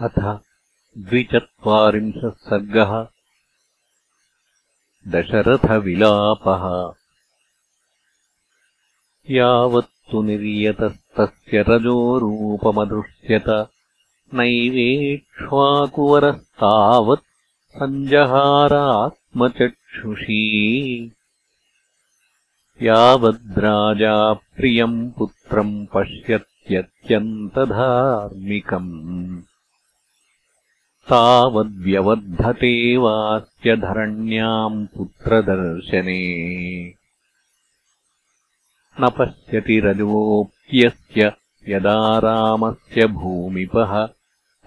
अथ द्विचत्वारिंशः सर्गः। दशरथविलापः। यावत्तु निर्यतस्तस्य रजोरूपमदृश्यत नैवेक्ष्वाकुवरस्तावत् सञ्जहारात्मचक्षुषी। यावद्राजा प्रियम् पुत्रम् पश्यत्यत्यन्तधार्मिकम् तावद्व्यवर्धते वास्य धरण्याम् पुत्रदर्शने। न पश्यति रजोऽप्यस्य यदा रामस्य भूमिपः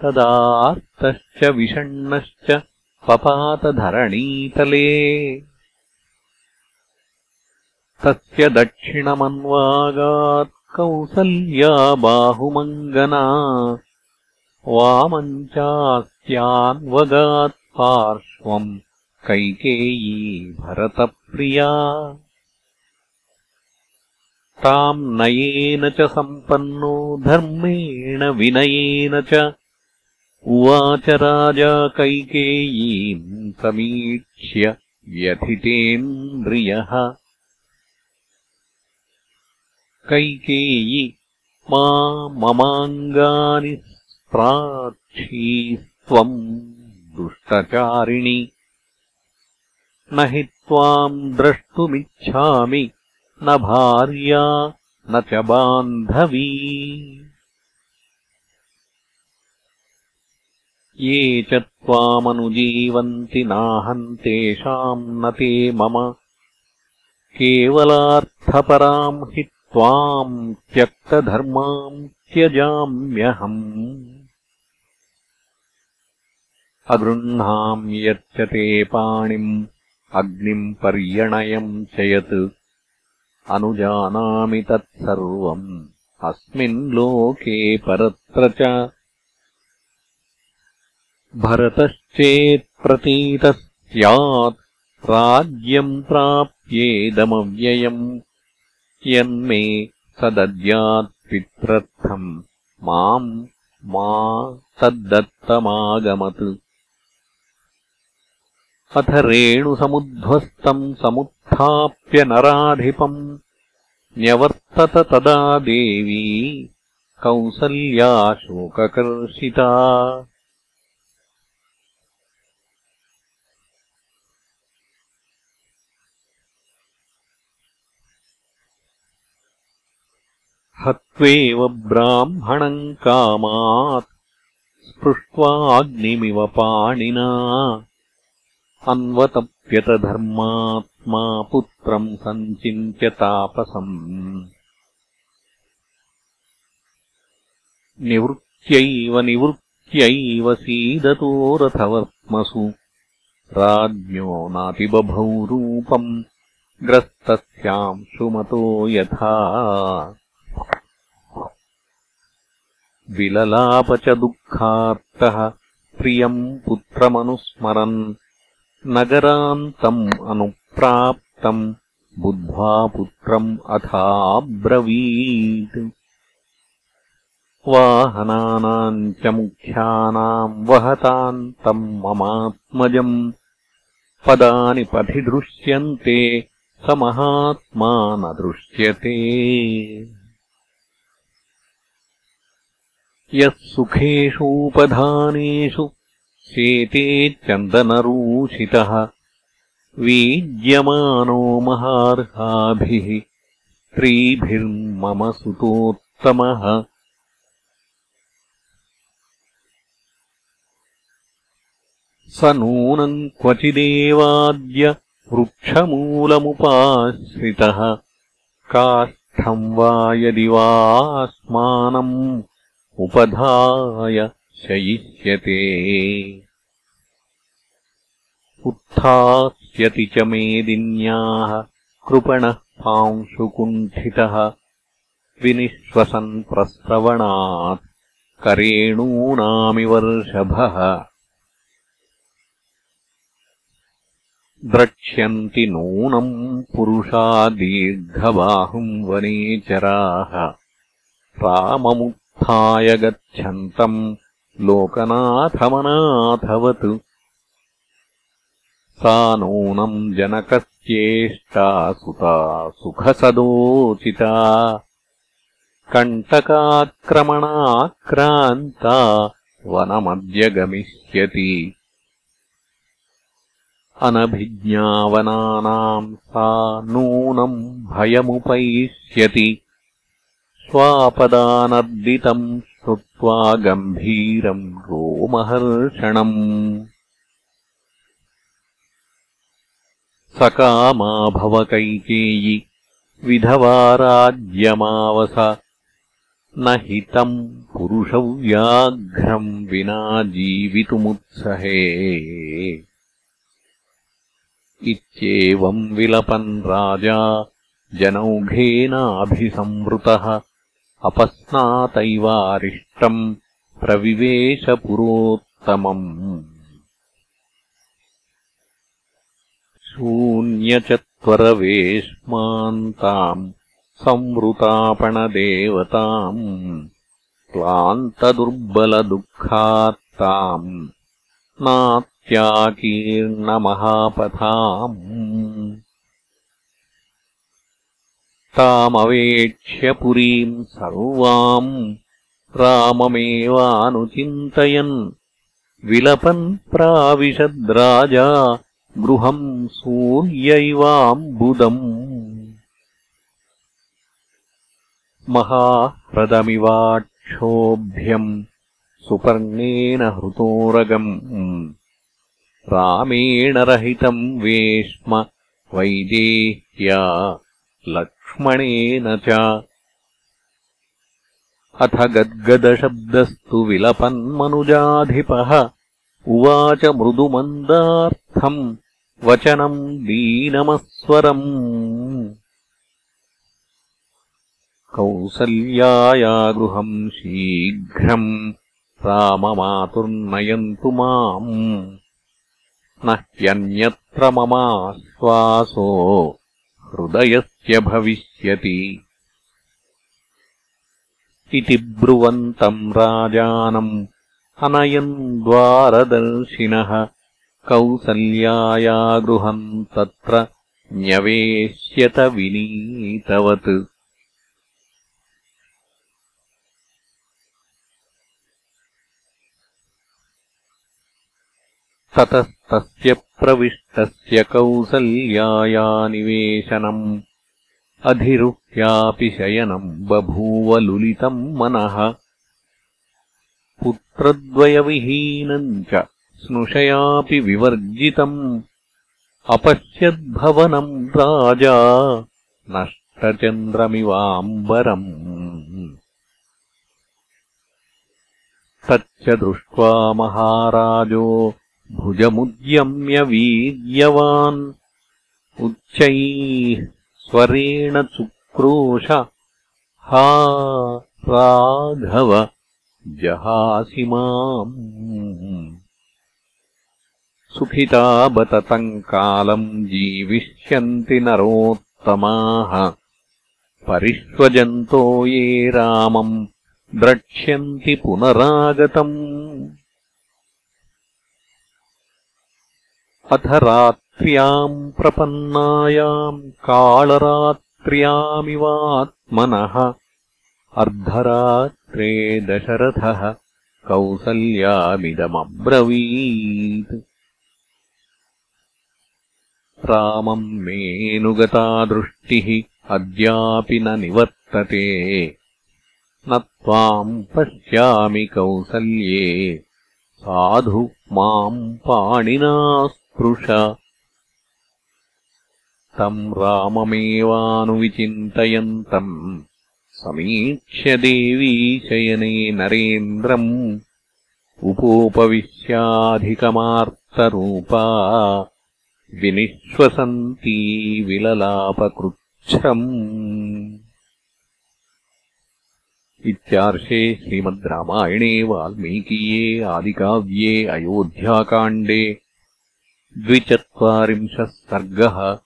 तदार्तश्च विषण्णश्च पपातधरणीतले। तस्य दक्षिणमन्वागात् कौसल्या बाहुमङ्गना वामम् चास्यान्वगात् पार्श्वम् कैकेयी भरतप्रिया। ताम् नयेन च सम्पन्नो धर्मेण विनयेन च। उवाच राजा कैकेयीम् समीक्ष्य व्यथितेन्द्रियः। कैकेयी मा ममाङ्गानि स्प्राक्षीस्त्वम् दुष्टचारिणि। न हि त्वाम् द्रष्टुमिच्छामि न भार्या न च बान्धवी। ये च त्वामनुजीवन्ति नाहम् तेषाम् न ते मम। केवलार्थपराम् हि त्वाम् त्यक्तधर्माम् त्यजाम्यहम् अगृह्णाम्यर्चते पाणिम् अग्निम् पर्यणयम् च यत् अनुजानामि तत्सर्वम्। अस्मिन् लोके परत्र च भरतश्चेत्प्रतीतः स्यात् राज्यम् प्राप्येदमव्ययम्। यन्मे तदद्यात्पित्रर्थम् माम् मा तद्दत्तमागमत् अथ रेणुसमुध्वस्तम् समुत्थाप्य नराधिपम् न्यवर्तत तदा देवी कौसल्या शोककर्षिता हत्वेव ब्राह्मणम् कामात् स्पृष्ट्वाग्निमिव पाणिना अन्वतप्यतधर्मात्मा पुत्रम् सञ्चिन्त्य तापसम्। निवृत्त्यैव निवृत्त्यैव सीदतो रथवर्त्मसु। राज्ञो नातिबभौ रूपम् ग्रस्तस्यांशुमतो यथा। विललाप च दुःखार्तः प्रियम् पुत्रमनुस्मरन् नगरान्तम् अनुप्राप्तम् बुद्ध्वा पुत्रम् अथाब्रवीत्। वाहनानाम् च मुख्यानाम् वहताम् तम् ममात्मजम् पदानि पथि दृश्यन्ते स महात्मा न दृश्यते। यः सुखेषूपधानेषु शेते चन्दनरूषितः वीज्यमानो महार्हाभिः स्त्रीभिर्मम सुतोत्तमः। स नूनम् क्वचिदेवाद्य वृक्षमूलमुपाश्रितः। काष्ठम् वा यदि वास्मानम् उपधाय शयिष्यते उत्थास्यति च मेदिन्याः कृपणः पांशुकुण्ठितः विनिश्वसन् प्रस्रवणात् करेणूनामिवर्षभः द्रक्ष्यन्ति नूनम् पुरुषा दीर्घबाहुम् वनेचराः राममुत् उत्थाय गच्छन्तम् लोकनाथमनाथवत्। सा नूनम् जनकस्येष्टा सुता सुखसदोचिता। कण्टकाक्रमणाक्रान्ता वनमद्य गमिष्यति अनभिज्ञावनानाम् सा नूनम् भयमुपैष्यति। स्वापदानर्दितम् श्रुत्वा गम्भीरम् रोमहर्षणम्। सकामा भवकैकेयि विधवा राज्यमावस। न हितम् पुरुषव्याघ्रम् विना जीवितुमुत्सहे। इत्येवम् विलपन् राजा जनौघेनाभिसंवृतः अपस्नातैवारिष्टम् प्रविवेशपुरोत्तमम्। शून्यचत्वरवेश्मान्ताम् संवृतापणदेवताम् क्लान्तदुर्बलदुःखात्ताम् नात्याकीर्णमहापथाम् तामवेक्ष्य पुरीम् सर्वाम् राममेवानुचिन्तयन्। विलपन् प्राविशद्राजा गृहम् सूर्यैवाम्बुदम्। महाह्रदमिवाक्षोभ्यम् सुपर्णेन हृतोरगम्। रामेण रहितम् वेश्म वैदेह्या लक्ष्मणेन च। अथ गद्गदशब्दस्तु विलपन्मनुजाधिपः। उवाच मृदुमन्दार्थम् वचनम् दीनमस्वरम्। कौसल्याया गृहम् शीघ्रम् राममातुर्नयन्तु माम्। न ह्यन्यत्र ममाश्वासो। हृदयस्य भविष्यति इति ब्रुवन्तम् राजानम् अनयन् द्वारदर्शिनः कौसल्याया गृहम् तत्र न्यवेश्यत विनीतवत्। ततस्तस्य प्रविष्टस्य कौसल्याया निवेशनम् अधिरुह्यापि शयनम् बभूव लुलितम् मनः। पुत्रद्वयविहीनम् च स्नुषयापि विवर्जितम्। अपश्यद्भवनम् राजा नष्टचन्द्रमिवाम्बरम्। तच्च दृष्ट्वा महाराजो भुजमुद्यम्य वीर्यवान्। उच्चैः स्वरेण चुक्रोश हा राघव जहासि माम्। सुखिता बततम् कालम् जीविष्यन्ति नरोत्तमाः। परिष्वजन्तो ये रामम् द्रक्ष्यन्ति पुनरागतम्। अथ रात्र्याम् प्रपन्नायाम् कालरात्र्यामिवात्मनः अर्धरात्रे दशरथः कौसल्यामिदमब्रवीत्। रामम् मेऽनुगता दृष्टिः अद्यापि न निवर्तते। न त्वाम् पश्यामि कौसल्ये। साधु माम् पाणिना पृष तम् राममेवानुविचिन्तयन्तम् समीक्ष्य देवी शयने नरेन्द्रम्। उपोपविश्याधिकमार्तरूपा। विनिश्वसन्ती विललापकृच्छ्रम्। इत्यार्षे श्रीमद् रामायणे वाल्मीकीये आदिकाव्ये अयोध्याकाण्डे द्विचत्वारिंशः सर्गः